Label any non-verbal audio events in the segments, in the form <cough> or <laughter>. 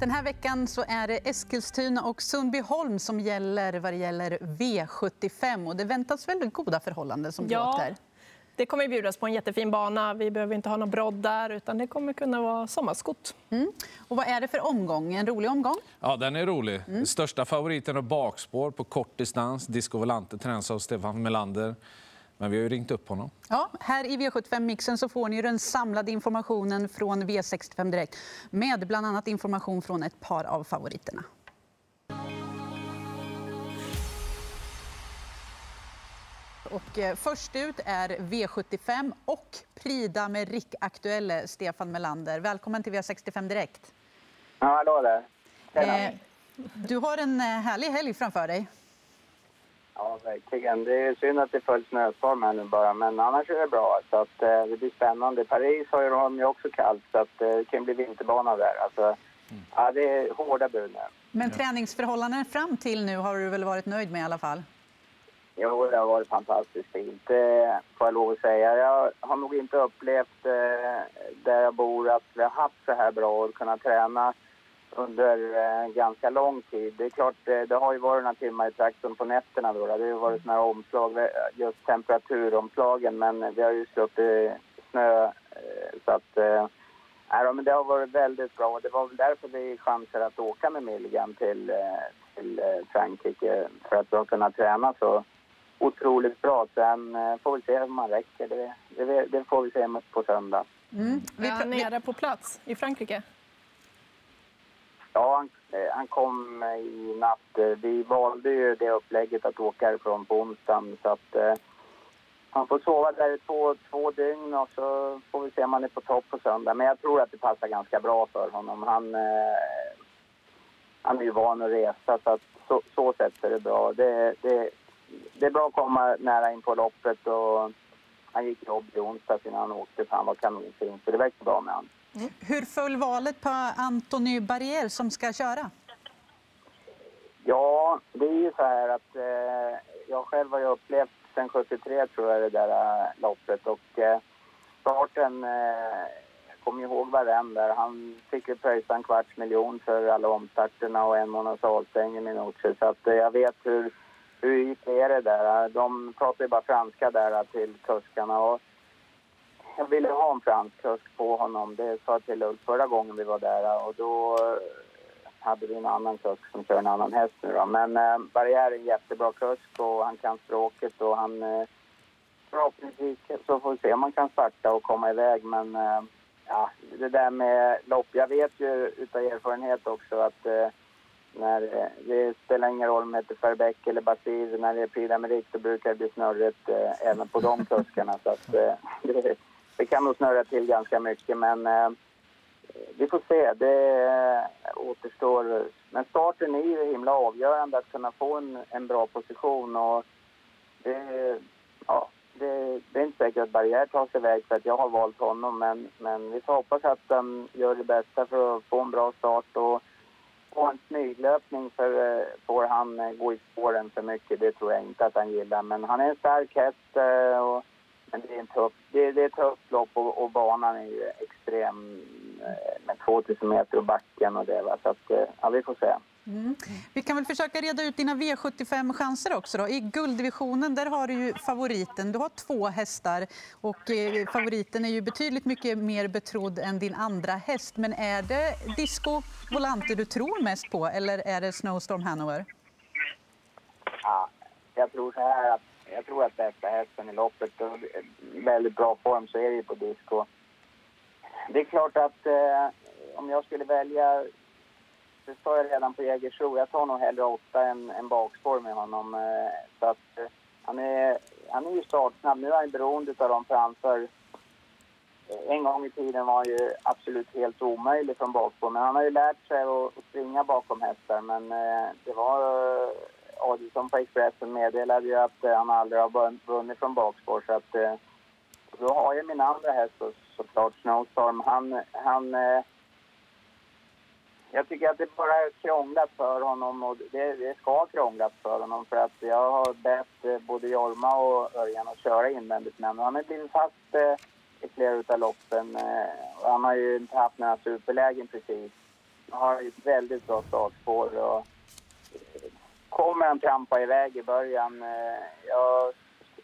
Den här veckan så är det Eskilstuna och Sundbyholm som gäller vad det gäller V75. Och det väntas väldigt goda förhållanden som ja. låter. Det kommer bjudas på en jättefin bana. Vi behöver inte ha någon brodd där, utan det kommer kunna vara sommarskott. Mm. Och vad är det för omgång? En rolig omgång? Ja, den är rolig. Mm. Största favoriten är bakspår på kort distans. Disco Volante tränas av Stefan Melander. Men vi har ju ringt upp honom. Ja, här i V75-mixen så får ni den samlade informationen från V65 Direkt med bland annat information från ett par av favoriterna. Och eh, först ut är V75 och Prida med Rick-aktuelle Stefan Melander. Välkommen till V65 Direkt. Ja, hallå där. Eh, du har en eh, härlig helg framför dig. Ja, verkligen. Det är synd att det föll snöstorm här nu bara, men annars är det bra. Så att, eh, det blir spännande. Paris har ju ju också kallt, så att, eh, det kan bli vinterbana där. Alltså, mm. ja, det är hårda bud nu. Men träningsförhållanden fram till nu har du väl varit nöjd med i alla fall? Jo, det har varit fantastiskt fint, det får jag lov att säga. Jag har nog inte upplevt eh, där jag bor att vi har haft så här bra och kunnat träna under eh, ganska lång tid. Det är klart, eh, det har ju varit några timmar i traktorn på nätterna då. Det har ju varit sådana omslag, eh, just temperaturomslagen, men vi har ju sluppit snö eh, så att eh, Nej, men det har varit väldigt bra. Det var väl därför vi chansade att åka med Milligan till, eh, till Frankrike. För att vi har kunnat träna så otroligt bra. Sen får vi se om man räcker. Det, det, det får vi se på söndag. Mm. Vi är nere på plats i Frankrike? Ja, han, eh, han kom i natt. Eh, vi valde ju det upplägget att åka härifrån på onsdagen. Så att, eh, han får sova där i två, två dygn och så får vi se om han är på topp på söndag. Men jag tror att det passar ganska bra för honom. Han, eh, han är ju van att resa så att så, så sätt är det bra. Det, det, det är bra att komma nära in på loppet och han gick jobb i onsdags innan han åkte för han var kanonfin. Så det verkar bra med honom. Mm. Hur föll valet på Antony Barrier som ska köra? Ja, det är ju så här att eh, jag själv har ju upplevt sen 73 tror jag det där äh, loppet och eh, starten, eh, jag kommer ihåg varenda. Han fick ju pröjsa en kvarts miljon för alla omstarterna och en månads avstängning minuter så att eh, jag vet hur, hur gick det där. De pratar ju bara franska där till kuskarna och jag ville ha en fransk kusk på honom. Det sa jag till Ulf förra gången vi var där och då eh, hade vi en annan kusk som kör en annan häst nu då. Men eh, Barriär är en jättebra kusk och han kan språket och han eh, förhoppningsvis så får vi se om han kan starta och komma iväg. Men eh, ja, det där med lopp, jag vet ju utav erfarenhet också att eh, när eh, det spelar ingen roll om det heter Ferbeck eller Basir, när det är Prix d'Amérique då brukar det bli snurrigt eh, även på de kuskarna. Så att eh, <laughs> det, det kan nog snurra till ganska mycket men eh, vi får se. Det eh, återstår. Men starten är ju himla avgörande att kunna få en, en bra position och det, ja, det, det, är inte säkert att Barriär tar sig iväg för att jag har valt honom men, men vi får hoppas att han gör det bästa för att få en bra start och få en smyglöpning för eh, får han eh, gå i spåren för mycket. Det tror jag inte att han gillar men han är en stark häst eh, och men det är, en tuff, det, det är ett tufft lopp och, och, banan är ju extrem eh, med 2000 meter och backen och det. Va? Så att, eh, ja, vi får se. Mm. Vi kan väl försöka reda ut dina V75-chanser också. Då. I gulddivisionen där har du ju favoriten. Du har två hästar och eh, favoriten är ju betydligt mycket mer betrodd än din andra häst. Men är det Disco Volante du tror mest på eller är det Snowstorm Hanover? Ja, jag tror så här att jag tror att bästa hästen i loppet och väldigt bra form så är det ju på disco. Det är klart att eh, om jag skulle välja, det sa jag redan på Jägersro, jag tar nog hellre åtta än, än bakspår med honom. Eh, så att eh, han är, han är ju startsnabb. Nu är han beroende av dem framför. Eh, en gång i tiden var han ju absolut helt omöjlig från bakspår, men han har ju lärt sig att, att springa bakom hästar. Men eh, det var Adielsson på Expressen meddelade ju att eh, han aldrig har vunnit från bakspår. Så att, eh, då har jag min andra häst så, såklart, Snowstorm. Han, han, eh, jag tycker att det bara är krånglat för honom och det, det ska krånglat för honom för att jag har bett eh, både Jorma och Örjan att köra invändigt men han har blivit fast eh, i flera av loppen. Eh, och han har ju inte haft några superlägen precis Han har ett väldigt bra startspår. Och kommer han trampa iväg i början? Eh, jag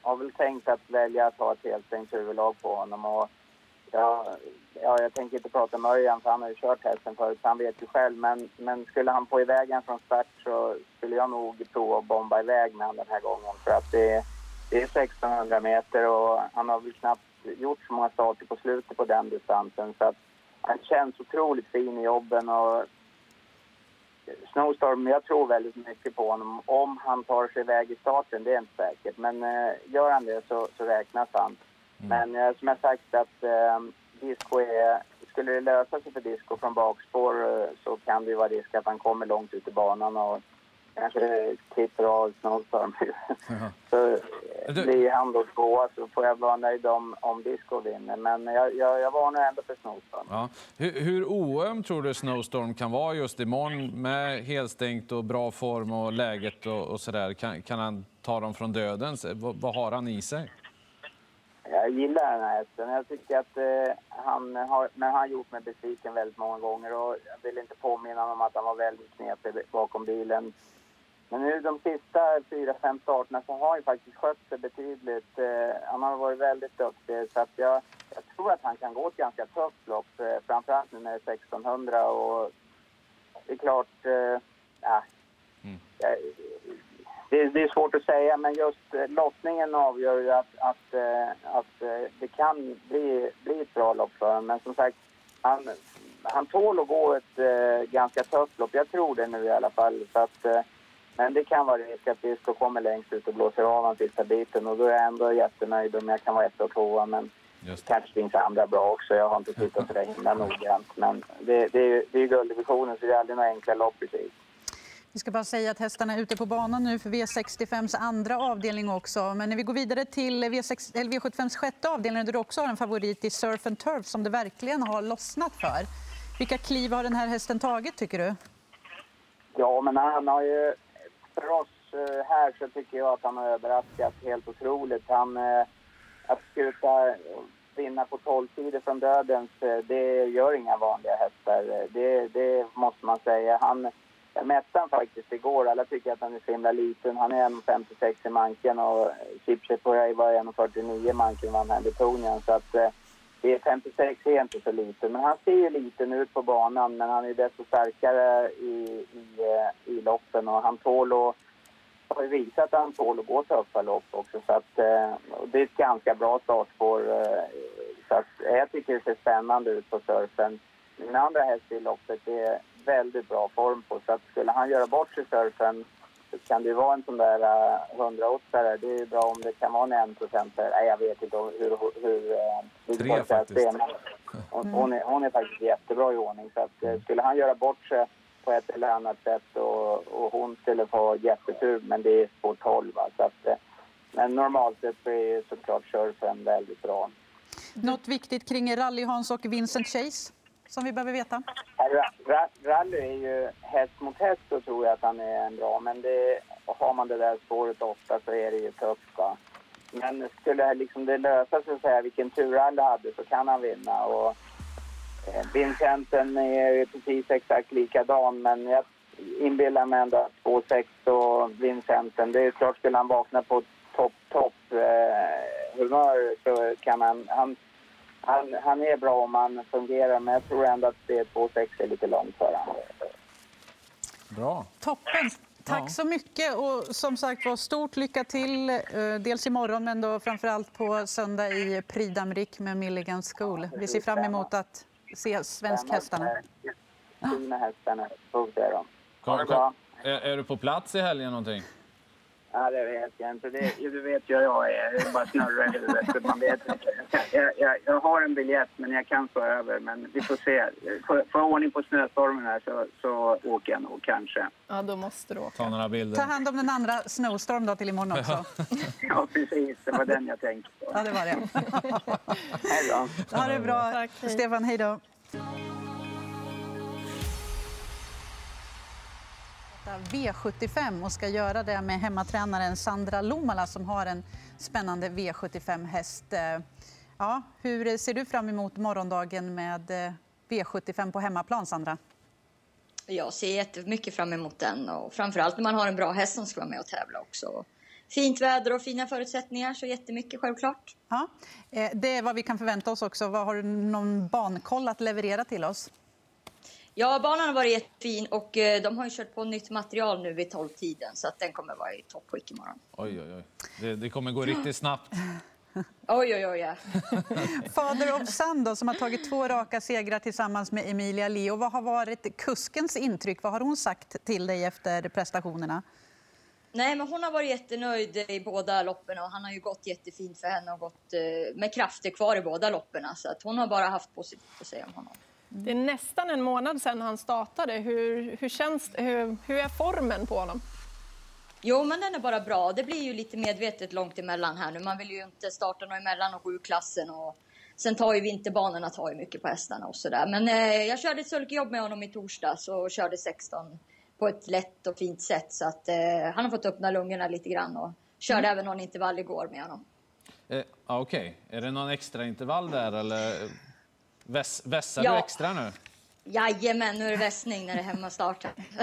har väl tänkt att välja att ha ett helstängt huvudlag på honom. Och jag, ja, jag tänker inte prata med Örjan för han har ju kört hästen förut, så han vet ju själv. Men, men skulle han få iväg en från start så skulle jag nog prova att bomba iväg med honom den här gången. För att det, det är 1600 meter och han har väl knappt gjort så många starter på slutet på den distansen. Så att han känns otroligt fin i jobben och Snowstorm, jag tror väldigt mycket på honom. Om han tar sig iväg i starten, det är inte säkert. Men eh, gör han det så, så räknas han. Mm. Men eh, som jag sagt att eh, Disco är... Skulle det lösa sig för Disco från bakspår eh, så kan det ju vara risk att han kommer långt ut i banan och kanske klipper av Snowstorm. <laughs> <laughs> så du... blir han då tvåa så får jag vara nöjd om, om Disco vinner. Men jag, jag, jag varnar ändå för Snowstorm. Ja. Hur, hur oöm tror du Snowstorm kan vara just imorgon med helstängt och bra form och läget och, och sådär? Kan, kan han ta dem från döden? Vad, vad har han i sig? Jag gillar den här hästen. Jag tycker att eh, han har, men han har gjort mig besviken väldigt många gånger och jag vill inte påminna om att han var väldigt knepig bakom bilen men nu de sista fyra, fem starterna så har han faktiskt skött sig betydligt. Eh, han har varit väldigt duktig så att jag, jag tror att han kan gå ett ganska tufft lopp. Eh, framförallt nu när det är 1600 och det är klart, eh, ja, mm. det, det, är svårt att säga men just eh, lottningen avgör ju att, att, eh, att eh, det kan bli, bli ett bra lopp för honom. Men som sagt, han, han tål att gå ett ganska tufft lopp. Jag tror det nu i alla fall. Så att, men det kan vara risk att Disco kommer längst ut och blåser av den sista biten och då är jag ändå jättenöjd om jag kan vara ett och tvåa. Men Just. kanske finns andra bra också. Jag har inte tittat så där himla noggrant. Men det, det, är, det är gulddivisionen så det är aldrig några enkla lopp precis. Vi ska bara säga att hästarna är ute på banan nu för V65s andra avdelning också. Men när vi går vidare till V6, V75s sjätte avdelning där du också har en favorit i Surf and Turf som det verkligen har lossnat för. Vilka kliv har den här hästen tagit tycker du? Ja, men han har ju för oss eh, här så tycker jag att han har överraskat helt otroligt. Han, eh, att skjuta eh, vinna på 12 sidor från dödens, det gör inga vanliga hästar. Det, det måste man säga. Han, jag mätte han faktiskt igår. Alla tycker att han är så himla liten. Han är 1,56 i manken och Chipset var 1,49 i manken vann Så att är 56 är inte så liten. Men han ser ju liten ut på banan, men han är desto starkare i, i, eh, i loppen och han tål och har ju visat att han tål att gå tuffa lopp också. Så att, eh, det är ett ganska bra startspår. Eh, så att, jag tycker det ser spännande ut på surfen. Min andra häst i loppet är väldigt bra form på. Så att skulle han göra bort sig surfen kan det vara en sån där uh, 108 Det är bra om det kan vara en 1 Nej, jag vet inte hur... hur, hur uh, Tre faktiskt. Hon, hon, är, hon är faktiskt jättebra i ordning. Så att, uh, skulle han göra bort sig på ett eller annat sätt och, och hon skulle få jättetur, men det är spår 12. Va? Så att, uh, men normalt sett så är såklart surfen väldigt bra. Något viktigt kring Rally Hans och Vincent Chase? Som vi behöver veta? Rally är ju häst mot häst så tror jag att han är en bra. Men det, har man det där spåret ofta så är det ju tufft. Va? Men skulle liksom det lösa sig, så här, vilken tur Rally hade, så kan han vinna. Och, eh, Vincenten är ju precis exakt likadan, men jag inbillar mig ändå att 2,6 och Vincenten, det är klart skulle han vakna på topp, topp eh, humör så kan han, han han, han är bra om han fungerar, men jag tror ändå att det 2,6 är lite långt för honom. Bra. Toppen. Tack så mycket. Och som sagt var, stort lycka till. Eh, dels imorgon, men då framför allt på söndag i Prix med Milligan School. Vi ser fram emot att se svenskhästarna. Fina hästarna. Är, är du på plats i helgen någonting? Ja, det vet jag inte. Det, du vet ju jag är. Det bara snurrar i huvudet. Man vet inte. Jag, jag, jag, har en biljett, men jag kan stå över. Men vi får se. Får jag ordning på snöstormen här så, så åker jag nog kanske. Ja, då måste du åka. Ta några bilder. Ta hand om den andra Snowstorm då till imorgon också. <laughs> ja, precis. Det var den jag tänkte på. Ja, det var det. hej då. Ha det bra. Tack, hej. Stefan, hej då. V75 och ska göra det med hemmatränaren Sandra Lomala som har en spännande V75-häst. Eh, ja, hur ser du fram emot morgondagen med eh, V75 på hemmaplan, Sandra? Jag ser jättemycket fram emot den och framförallt när man har en bra häst som ska vara med och tävla också. Fint väder och fina förutsättningar, så jättemycket självklart. Ja, eh, det är vad vi kan förvänta oss också. Vad har du någon bankoll att leverera till oss? Ja, banan har varit jättefin och eh, de har ju kört på nytt material nu vid 12-tiden så att den kommer vara i toppskick imorgon. Oj, oj, oj. Det, det kommer gå riktigt snabbt. <gasps> Oj, oj, oj. Ja. <laughs> Father of Sun då, som har tagit två raka segrar tillsammans med Emilia Leo. Vad har varit kuskens intryck? Vad har hon sagt till dig efter prestationerna? Nej, men hon har varit jättenöjd i båda loppen och han har ju gått jättefint för henne och gått eh, med krafter kvar i båda loppen. Så att hon har bara haft positivt att säga om honom. Det är nästan en månad sedan han startade. Hur, hur, känns, hur, hur är formen på honom? Jo, men den är bara bra. Det blir ju lite medvetet långt emellan här nu. Man vill ju inte starta något emellan och gå ur klassen. Och sen tar ju vinterbanorna tar ju mycket på hästarna och sådär. Men eh, jag körde ett sulkejobb med honom i torsdags och körde 16 på ett lätt och fint sätt. Så att eh, han har fått öppna lungorna lite grann och körde mm. även någon intervall igår med honom. Eh, Okej, okay. är det någon extra intervall där eller väss, vässar ja. du extra nu? Jajamän, nu är det vässning när det är hemmastart. <laughs>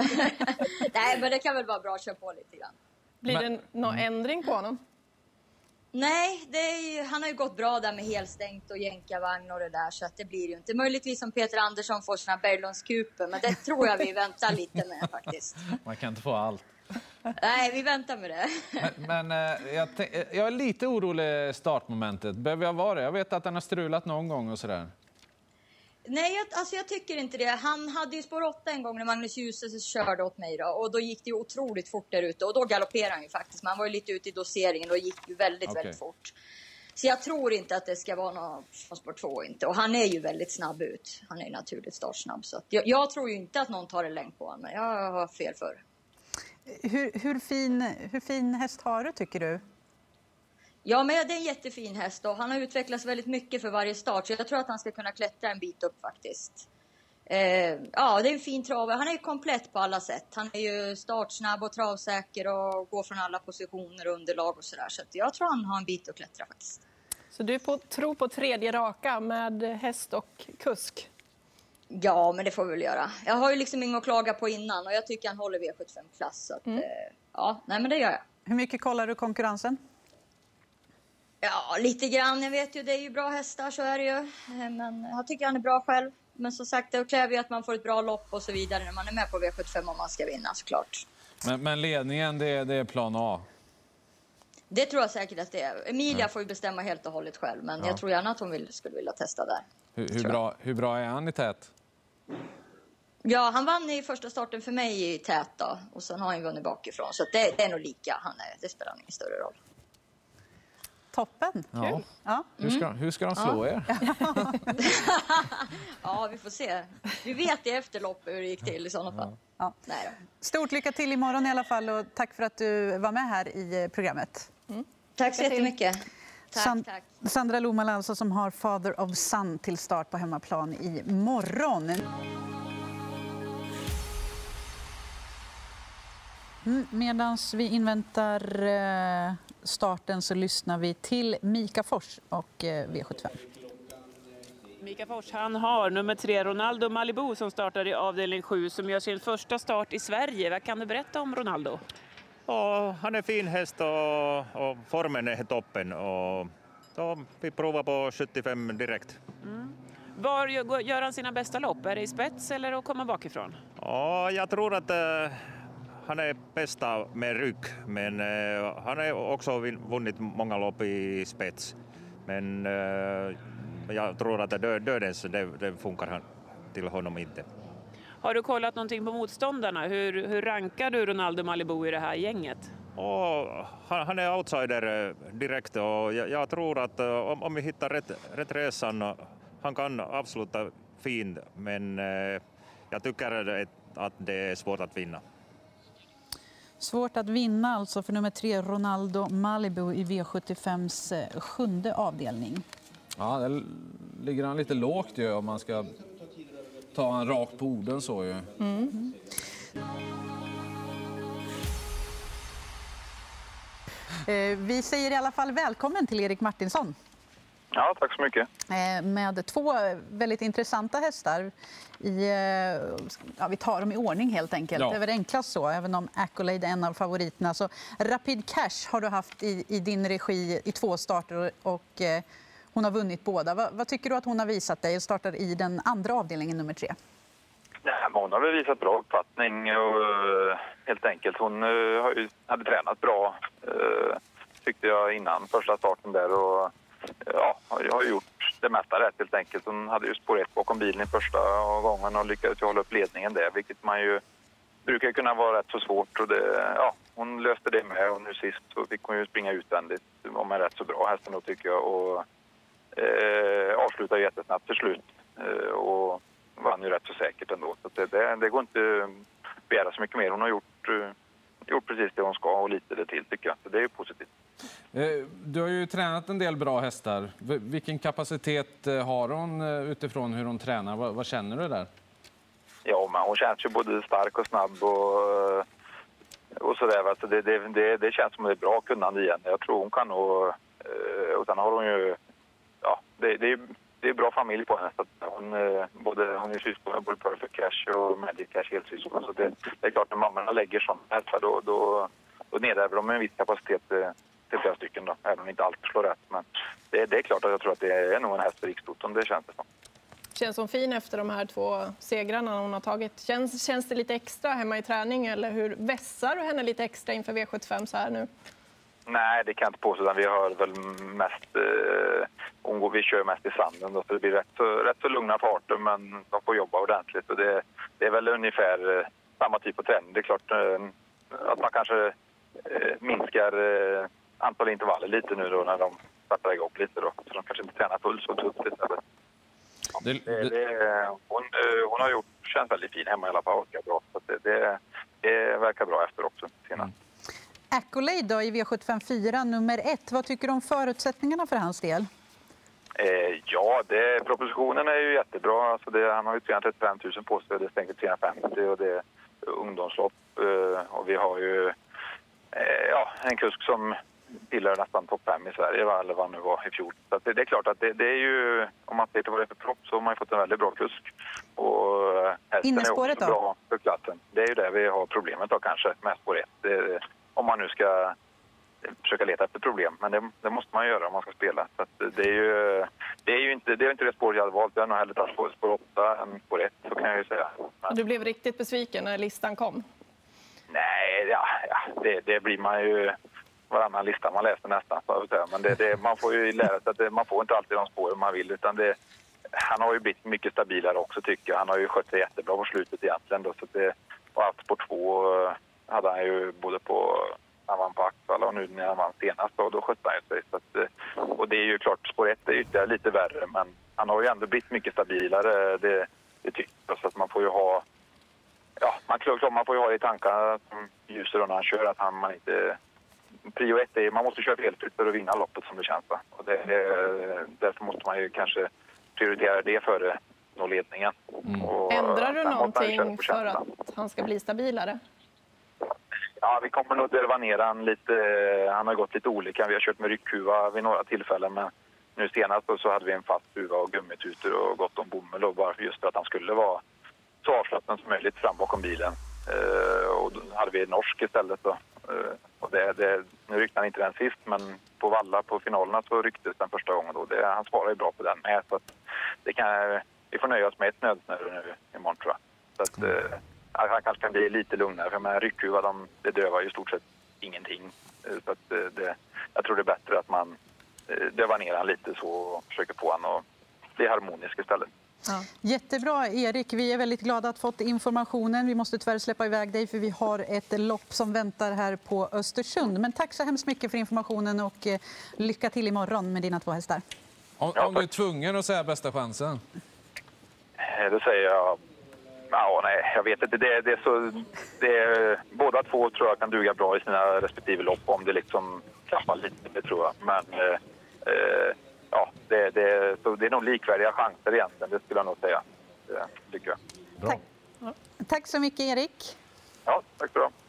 Nej, men det kan väl vara bra att köra på lite grann. Blir det någon ändring på honom? Nej, ju, han har ju gått bra där med helstängt och jänkarvagn och det där så att det blir ju inte. Möjligtvis om Peter Andersson får sina Berglundskuper, men det tror jag vi väntar lite med <laughs> faktiskt. Man kan inte få allt. Nej, vi väntar med det. Men, men eh, jag, jag, är lite orolig startmomentet. Behöver jag vara det? Jag vet att den har strulat någon gång och sådär. Nej, jag, alltså jag tycker inte det. Han hade ju spår 8 en gång när Magnus Djuse körde åt mig då, och då gick det ju otroligt fort där ute och då galopperade han ju faktiskt. Men han var ju lite ute i doseringen och gick ju väldigt, okay. väldigt fort. Så jag tror inte att det ska vara någon från spår 2 inte. Och han är ju väldigt snabb ut. Han är ju naturligt startsnabb. Så jag, jag, tror ju inte att någon tar en längd på honom, men jag har fel för. Hur, hur, fin, hur fin häst har du tycker du? Ja, men det är en jättefin häst och han har utvecklats väldigt mycket för varje start. Så jag tror att han ska kunna klättra en bit upp faktiskt. Eh, ja, det är en fin travare. Han är komplett på alla sätt. Han är ju startsnabb och travsäker och går från alla positioner och underlag och sådär. Så jag tror han har en bit att klättra faktiskt. Så du på, tror på tredje raka med häst och kusk? Ja, men det får vi väl göra. Jag har ju liksom inget att klaga på innan och jag tycker han håller V75-klass. mm. eh, ja, nej men det gör jag. Hur mycket kollar du konkurrensen? Ja, lite grann. Jag vet ju, det är ju bra hästar, så är det ju. Eh, men jag tycker han är bra själv. Men som sagt, det kräver ju att man får ett bra lopp och så vidare när man är med på V75 om man ska vinna såklart. Men, men ledningen, det, det är plan A? Det tror jag säkert att det är. Emilia ja. får ju bestämma helt och hållet själv, men ja. jag tror gärna att hon vill, skulle vilja testa där. Hur, hur bra, hur bra är han i tät? Ja, han vann i första starten för mig i tät då, och sen har han vunnit bakifrån. Så det, det, är nog lika. Han är, det spelar ingen större roll. Toppen! Ja. Ja. Hur, ska, hur ska de slå er? <laughs> ja, vi får se. Vi vet i efterloppet hur det gick till i sådana fall. Ja. Nej Stort lycka till imorgon i alla fall och tack för att du var med här i eh, programmet. Mm. Tack så jättemycket. Tack, San tack. Sandra Lohman alltså, som har Father of Sun till start på hemmaplan i morgon. Mm, Medan vi inväntar eh, starten så lyssnar vi till Mika Fors och eh, V75. Mika Fors han har nummer tre Ronaldo Malibu som startar i avdelning 7 som gör sin första start i Sverige. Vad kan du berätta om Ronaldo? Ja, han är fin häst och, och formen är toppen. Och, ja, vi provar på 75 direkt. Mm. Var gör han sina bästa lopp? Är det i spets eller att komma bakifrån? Ja, jag tror att äh, han är bästa med rygg, men uh, han har också vunnit många lopp i spets. Men uh, jag tror att dö dödens, det, det funkar han, till honom inte. Har du kollat någonting på motståndarna? Hur, hur rankar du Ronaldo Malibu i det här gänget? Och han, han är outsider eh, direkt och jag, jag tror att om, om vi hittar rätt, rätt resan, han kan avsluta fint, men jag tycker att det är svårt att vinna. Svårt att vinna alltså för nummer tre, Ronaldo Malibu i V75s eh, sjunde avdelning. Ja, där ligger han lite lågt ju om man ska ta han rakt på orden så ju. Mm. Eh, vi säger i alla fall välkommen till Erik Martinsson. Ja, tack så mycket. Eh, med två väldigt intressanta hästar. I, eh, ja, vi tar dem i ordning helt enkelt. Ja. Det är väl enklast så, även om Accolade är en av favoriterna. Så Rapid Cash har du haft i, i din regi i två starter och eh, hon har vunnit båda. Va, vad tycker du att hon har visat dig och startar i den andra avdelningen nummer tre? Ja, hon har väl visat bra uppfattning och helt enkelt. Hon hade tränat bra tyckte jag innan första starten där och ja, jag har gjort det mesta rätt helt enkelt. Hon hade ju spår ett bakom bilen i första gången och lyckades hålla upp ledningen där, vilket man ju brukar kunna vara rätt så svårt. Och det, ja, hon löste det med och nu sist så fick hon ju springa utvändigt om en rätt så bra hästen då tycker jag och eh, avslutade jättesnabbt till slut eh, och vann ju rätt så säkert ändå. Så det, det, det går inte att begära så mycket mer. Hon har gjort, eh, gjort precis det hon ska och lite det till tycker jag. Så det är positivt. Eh, du har ju tränat en del bra hästar. Vilken kapacitet eh, har hon eh, utifrån hur hon tränar? Vad, vad känner du där? Ja, men hon känns ju både stark och snabb och, och sådär. Så det, det, det, det känns som ett bra kunnande igen. Jag tror hon kan nog... Och sen har hon ju... Ja, det, det, det är bra familj på henne. Så hon, eh, både, hon är syskon med både Perfect Cash och Magic Cash helsyskon. Så det, det är klart, när mammorna lägger sådana hästar då, då, då nedärver de en viss kapacitet eh, till flera stycken då, även om inte allt slår rätt. Men det, det, är klart att jag tror att det är nog en häst för Rikstoton, det känns det som. Känns hon fin efter de här två segrarna hon har tagit? Känns, känns det lite extra hemma i träning eller hur vässar du henne lite extra inför V75 så här nu? Nej, det kan jag inte påstå. Vi har väl mest... Eh, vi kör mest i sanden, då, så det blir rätt så, rätt så lugna farter men de får jobba ordentligt. Och det, det är väl ungefär eh, samma typ av träning. Det är klart eh, att man kanske eh, minskar eh, antal intervaller lite nu då när de startar igång lite då. Så de kanske inte tränar fullt så tufft istället. Det, det... Det, hon, eh, hon har gjort, känns väldigt fin hemma i alla fall, orkar bra. Så det, det, det verkar bra efter också senast. Mm. Accolade då i V75 4, nummer ett. Vad tycker du om förutsättningarna för hans del? Eh, ja, det, propositionen är ju jättebra. Alltså det, han har ju 335 000 på sig, det stänger 350 och det är ungdomslopp. Eh, och vi har ju eh, ja, en kusk som tillhör nästan topp fem i Sverige, va? eller vad nu var i fjol. Så det, det, är klart att det, det, är ju, om man ser till vad det är för propp så har man fått en väldigt bra kusk. Och eh, hästen är också då? bra för klassen. Det är ju där vi har problemet då kanske med spår 1. Om man nu ska försöka leta efter problem, men det, det, måste man göra om man ska spela. Så det är ju, det är ju inte det, är inte det spår jag hade valt. Jag hade nog hellre tagit spår 8 än spår 1, så kan jag ju säga. Men... Du blev riktigt besviken när listan kom? Nej, ja, ja det, det blir man ju varannan lista man läser nästan. Men det, det, man får ju lära sig att det, man får inte alltid de spåren man vill. Utan det, han har ju blivit mycket stabilare också tycker jag. Han har ju skött sig jättebra på slutet egentligen. Då, så det, och allt på två eh, hade han ju både på när han vann på Axvalla och nu när han vann senast. Då, då skötte han sig. Så att, eh, och det är ju klart, spår ett är ytterligare lite värre. Men han har ju ändå blivit mycket stabilare. Det, det tycker jag. Så att man får ju ha Ja, man, man får ju ha i tankarna som ljuser när han kör att han, man inte prio ett är man måste köra felfritt för att vinna loppet som det känns. Va? Och det, därför måste man ju kanske prioritera det före nå ledningen. Mm. Ändrar du någonting för att han ska bli stabilare? Ja, vi kommer nog att ner han lite. Eh, han har gått lite olika. Vi har kört med ryckhuva vid några tillfällen. Men nu senast så hade vi en fast huva och gummitutor och gott om bomull. Och bara just för att han skulle vara så avslappnad som möjligt fram bakom bilen. Uh, och då hade vi norsk istället. Då. Uh, och det, det, nu ryckte han inte den sist, men på Valla på finalerna så rycktes den första gången. Då. Det, han svarar ju bra på den med. Så det kan, vi får nöja oss med ett nödsnöre nu imorgon tror jag. Så att, han kanske kan bli lite lugnare. För med ryckhuva, de, det dövar ju i stort sett ingenting. Så att, det, jag tror det är bättre att man dövar ner han lite så och försöker få honom att bli harmonisk istället. Ja. Jättebra, Erik. Vi är väldigt glada att ha fått informationen. Vi måste tyvärr släppa iväg dig för vi har ett lopp som väntar här på Östersund. Men tack så hemskt mycket för informationen och eh, lycka till imorgon med dina två hästar. Om, om du är tvungen att säga bästa chansen? Eh, då säger jag... Ja, nej, jag vet inte. Det, det är så, det är, båda två tror jag kan duga bra i sina respektive lopp om det liksom klappar lite, det tror jag. Men eh, eh ja, det, det, så det är nog likvärdiga chanser egentligen, det skulle jag nog säga. Det tycker jag. Bra. Tack. Tack så mycket, Erik. Ja, tack så mycket.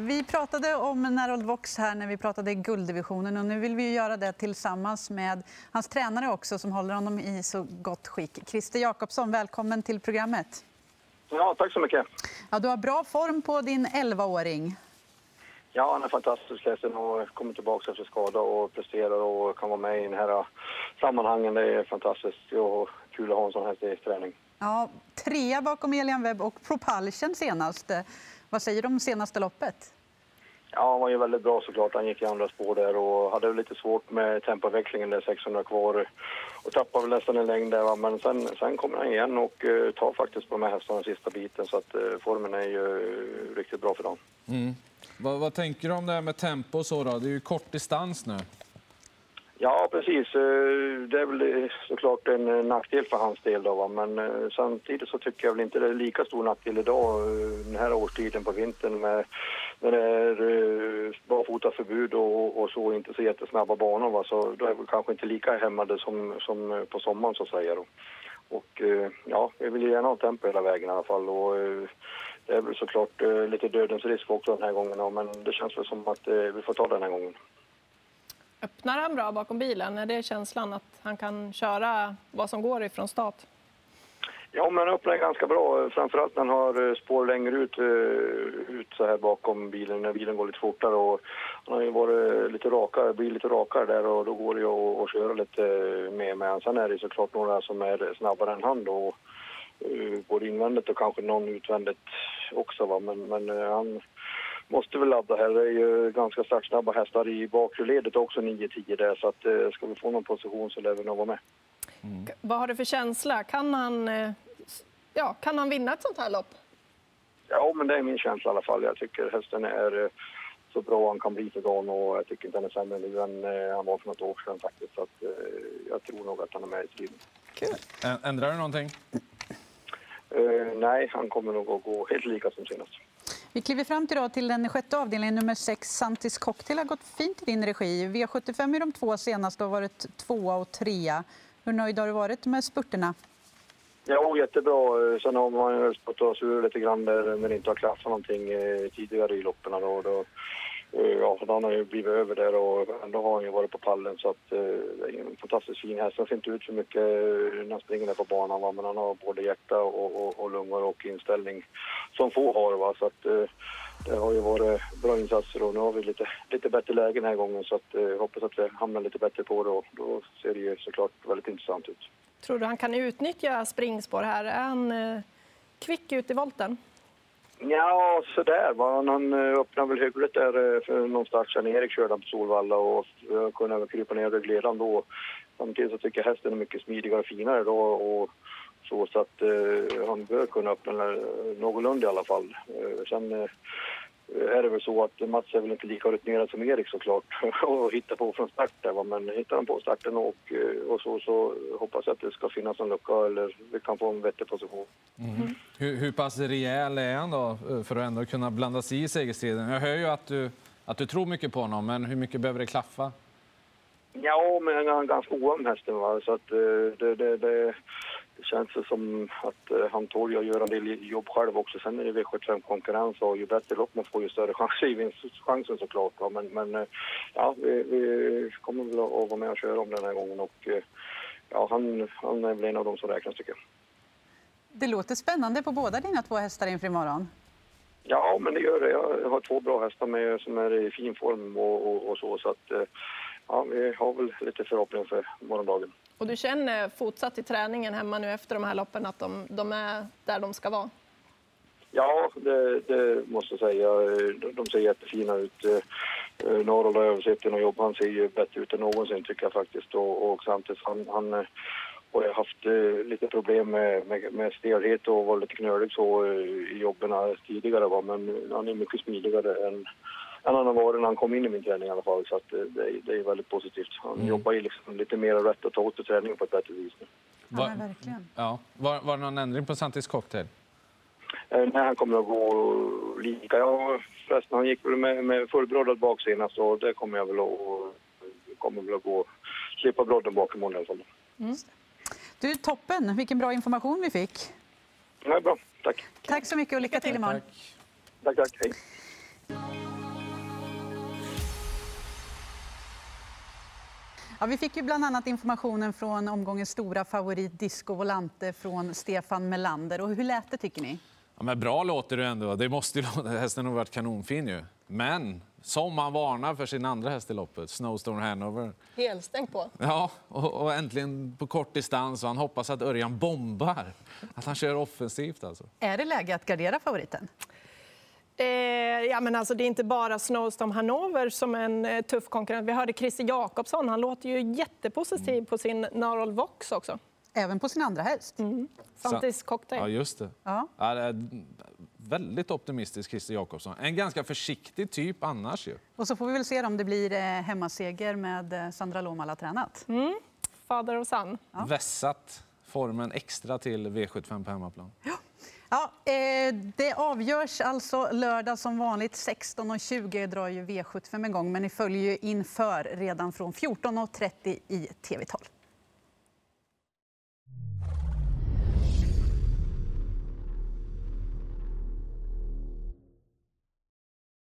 Vi pratade om Narold Vox här när vi pratade gulddivisionen och nu vill vi göra det tillsammans med hans tränare också som håller honom i så gott skick. Christer Jakobsson, välkommen till programmet. Ja, tack så mycket. Ja, du har bra form på din 11-åring. Ja, han är fantastisk ledsen och kommer tillbaka efter skada och presterar och kan vara med i den här sammanhangen. Det är fantastiskt och kul att ha en sån här träning. Ja, trea bakom Elian Webb och Propulsion senast. Vad säger du om senaste loppet? Ja, han var ju väldigt bra såklart. Han gick i andra spår där och hade lite svårt med tempoväxlingen där 600 kvar och tappade väl nästan en längd där. Men sen, sen kommer han igen och uh, tar faktiskt på de här hästarna sista biten så att uh, formen är ju uh, riktigt bra för dem. Mm. Vad, vad, tänker du om det här med tempo och så då? Det är ju kort distans nu. Ja, precis. Eh, det är väl eh, såklart en eh, nackdel för hans del. Då, men samtidigt så tycker jag väl inte det är lika stor nackdel idag den här årstiden på vintern med när det är barfotaförbud och, och så inte så jättesnabba banor. Va? Så då är vi kanske inte lika hämmade som, som på sommaren så att säga. Då. Och ja, vi vill gärna ha tempo hela vägen i alla fall. Och, det är väl såklart lite dödens risk också den här gången, men det känns väl som att vi får ta den här gången. Öppnar han bra bakom bilen? Är det känslan att han kan köra vad som går ifrån start? Ja, men han öppnar ganska bra. Framförallt när han har eh, spår längre ut, eh, ut så här bakom bilen, när bilen går lite fortare. Och han har ju varit lite rakare, blir lite rakare där och då går det ju att, att köra lite eh, mer med honom. Sen är det såklart några som är snabbare än han då. Både invändigt och kanske någon utvändigt också. Va? Men, men han måste väl ladda här. Det är ju ganska startsnabba hästar i bakre ledet också, 9-10 där. Så att, eh, ska vi få någon position så lär vi nog vara med. Mm. Vad har du för känsla? Kan han, eh, ja, kan han vinna ett sånt här lopp? Ja, men det är min känsla i alla fall. Jag tycker hästen är eh, så bra han kan bli för dagen och jag tycker inte han är sämre nu än han var för något år sedan faktiskt. Så att, jag tror nog att han är med i striden. Kul. Ändrar du någonting? Uh, nej, han kommer nog att gå helt lika som senast. Vi kliver fram till, då, till den sjätte avdelningen, nummer 6. Santis Cocktail har gått fint i din regi. V75 i de två senaste har varit tvåa och trea. Hur nöjd har du varit med spurterna? Ja, jättebra. Sen har man ju stått och ur lite grann där men inte har klaffat någonting eh, tidigare i loppen. Då, då Eh, ja, för han har ju blivit över där och ändå har han ju varit på pallen så att eh, en fantastiskt fin häst. Han ser inte ut så mycket eh, när han springer där på banan va? men han har både hjärta och, och, och lungor och inställning som få har va så att eh, det har ju varit bra insatser och nu har vi lite, lite bättre läge den här gången så att eh, hoppas att vi hamnar lite bättre på det och då ser det ju såklart väldigt intressant ut. Tror du han kan utnyttja springspår här? Är han eh, kvick ut i volten? Ja, sådär. Han eh, öppnade väl hyggligt där eh, för någon start Erik körde på Solvalla och eh, jag kunde krypa ner ryggledaren då. Samtidigt så tycker jag hästen är mycket smidigare och finare då och så, så att eh, han bör kunna öppna någorlunda i alla fall. Eh, sen eh, är det väl så att Mats är väl inte lika rutinerad som Erik såklart <laughs> och hittar på från start där, men hittar han på starten och, och så, så hoppas jag att det ska finnas en lucka eller vi kan få en vettig position. Mm. Hur, hur pass rejäl är han då för att ändå kunna blanda sig i segerstriden? Jag hör ju att du, att du tror mycket på honom, men hur mycket behöver det klaffa? Ja, men han är ganska ovan hästen va? så att det, det, det det känns som att uh, han tål att göra en del jobb själv också. Sen är det V75 konkurrens och ju bättre lopp man får ju större chans i vinstchansen såklart. Va? Men, men uh, ja, vi, vi, kommer väl att vara med och köra om den här gången och uh, ja, han, han är väl en av dem som räknas tycker jag. Det låter spännande på båda dina två hästar inför imorgon. Ja, men det gör det. Jag har två bra hästar med som är i fin form och, och, och så. Så att ja, vi har väl lite förhoppning för morgondagen. Och du känner fortsatt i träningen hemma nu efter de här loppen att de, de är där de ska vara? Ja, det, det måste jag säga. De, ser jättefina ut. Eh, har jag sett och jobb. Han ser ju bättre ut än någonsin tycker jag faktiskt. Och, och samtidigt han, han eh, har jag haft eh, lite problem med, med, med stelhet och var lite knölig så eh, i jobben tidigare. Va? Men han är mycket smidigare än än han har varit när han kom in i min träning i alla fall. Så att det, det, är, det är väldigt positivt. Han mm. jobbar ju liksom lite mer rätt att ta åt sig träningen på ett bättre vis nu. Ja, verkligen. Ja. Var, var det någon ändring på Santis cocktail? Eh, nej, han kommer att gå lika. Ja, förresten, han gick väl med, med fullbroddad bak senast och det kommer jag väl att, kommer väl att gå, slippa brodden bak imorgon i alla fall. Mm. Du, toppen! Vilken bra information vi fick. Ja, bra. Tack. Tack så mycket och lycka till imorgon. Tack, tack. tack. Hej. Ja, vi fick ju bland annat informationen från omgångens stora favorit Disco Volante från Stefan Melander. Och hur lät det tycker ni? Ja, men bra låter det ändå. Det måste ju <laughs> låta. Hästen har varit kanonfin ju. Men som han varnar för sin andra häst i loppet, Snowstorm Hanover. Helstängt på. Ja, och, och äntligen på kort distans och han hoppas att Örjan bombar. Att han kör offensivt alltså. Är det läge att gardera favoriten? Eh, ja, men alltså, det är inte bara Snowstorm Hanover som en eh, tuff konkurrent. Vi hörde Christer Jakobsson, han låter ju jättepositiv mm. på sin Narol Vox också. Även på sin andra häst? Mm. Fantis Cocktail. Ja, just det. Ja. Ja, det väldigt optimistisk, Christer Jakobsson. En ganska försiktig typ annars. Ju. Och så får vi väl se om det blir eh, hemmaseger med eh, Sandra Lomala tränat. Mm. Fader och son. Ja. Vässat formen extra till V75 på hemmaplan. Ja. Ja, eh, det avgörs alltså lördag som vanligt. 16.20 drar ju V75 igång, men ni följer ju inför redan från 14.30 i TV12.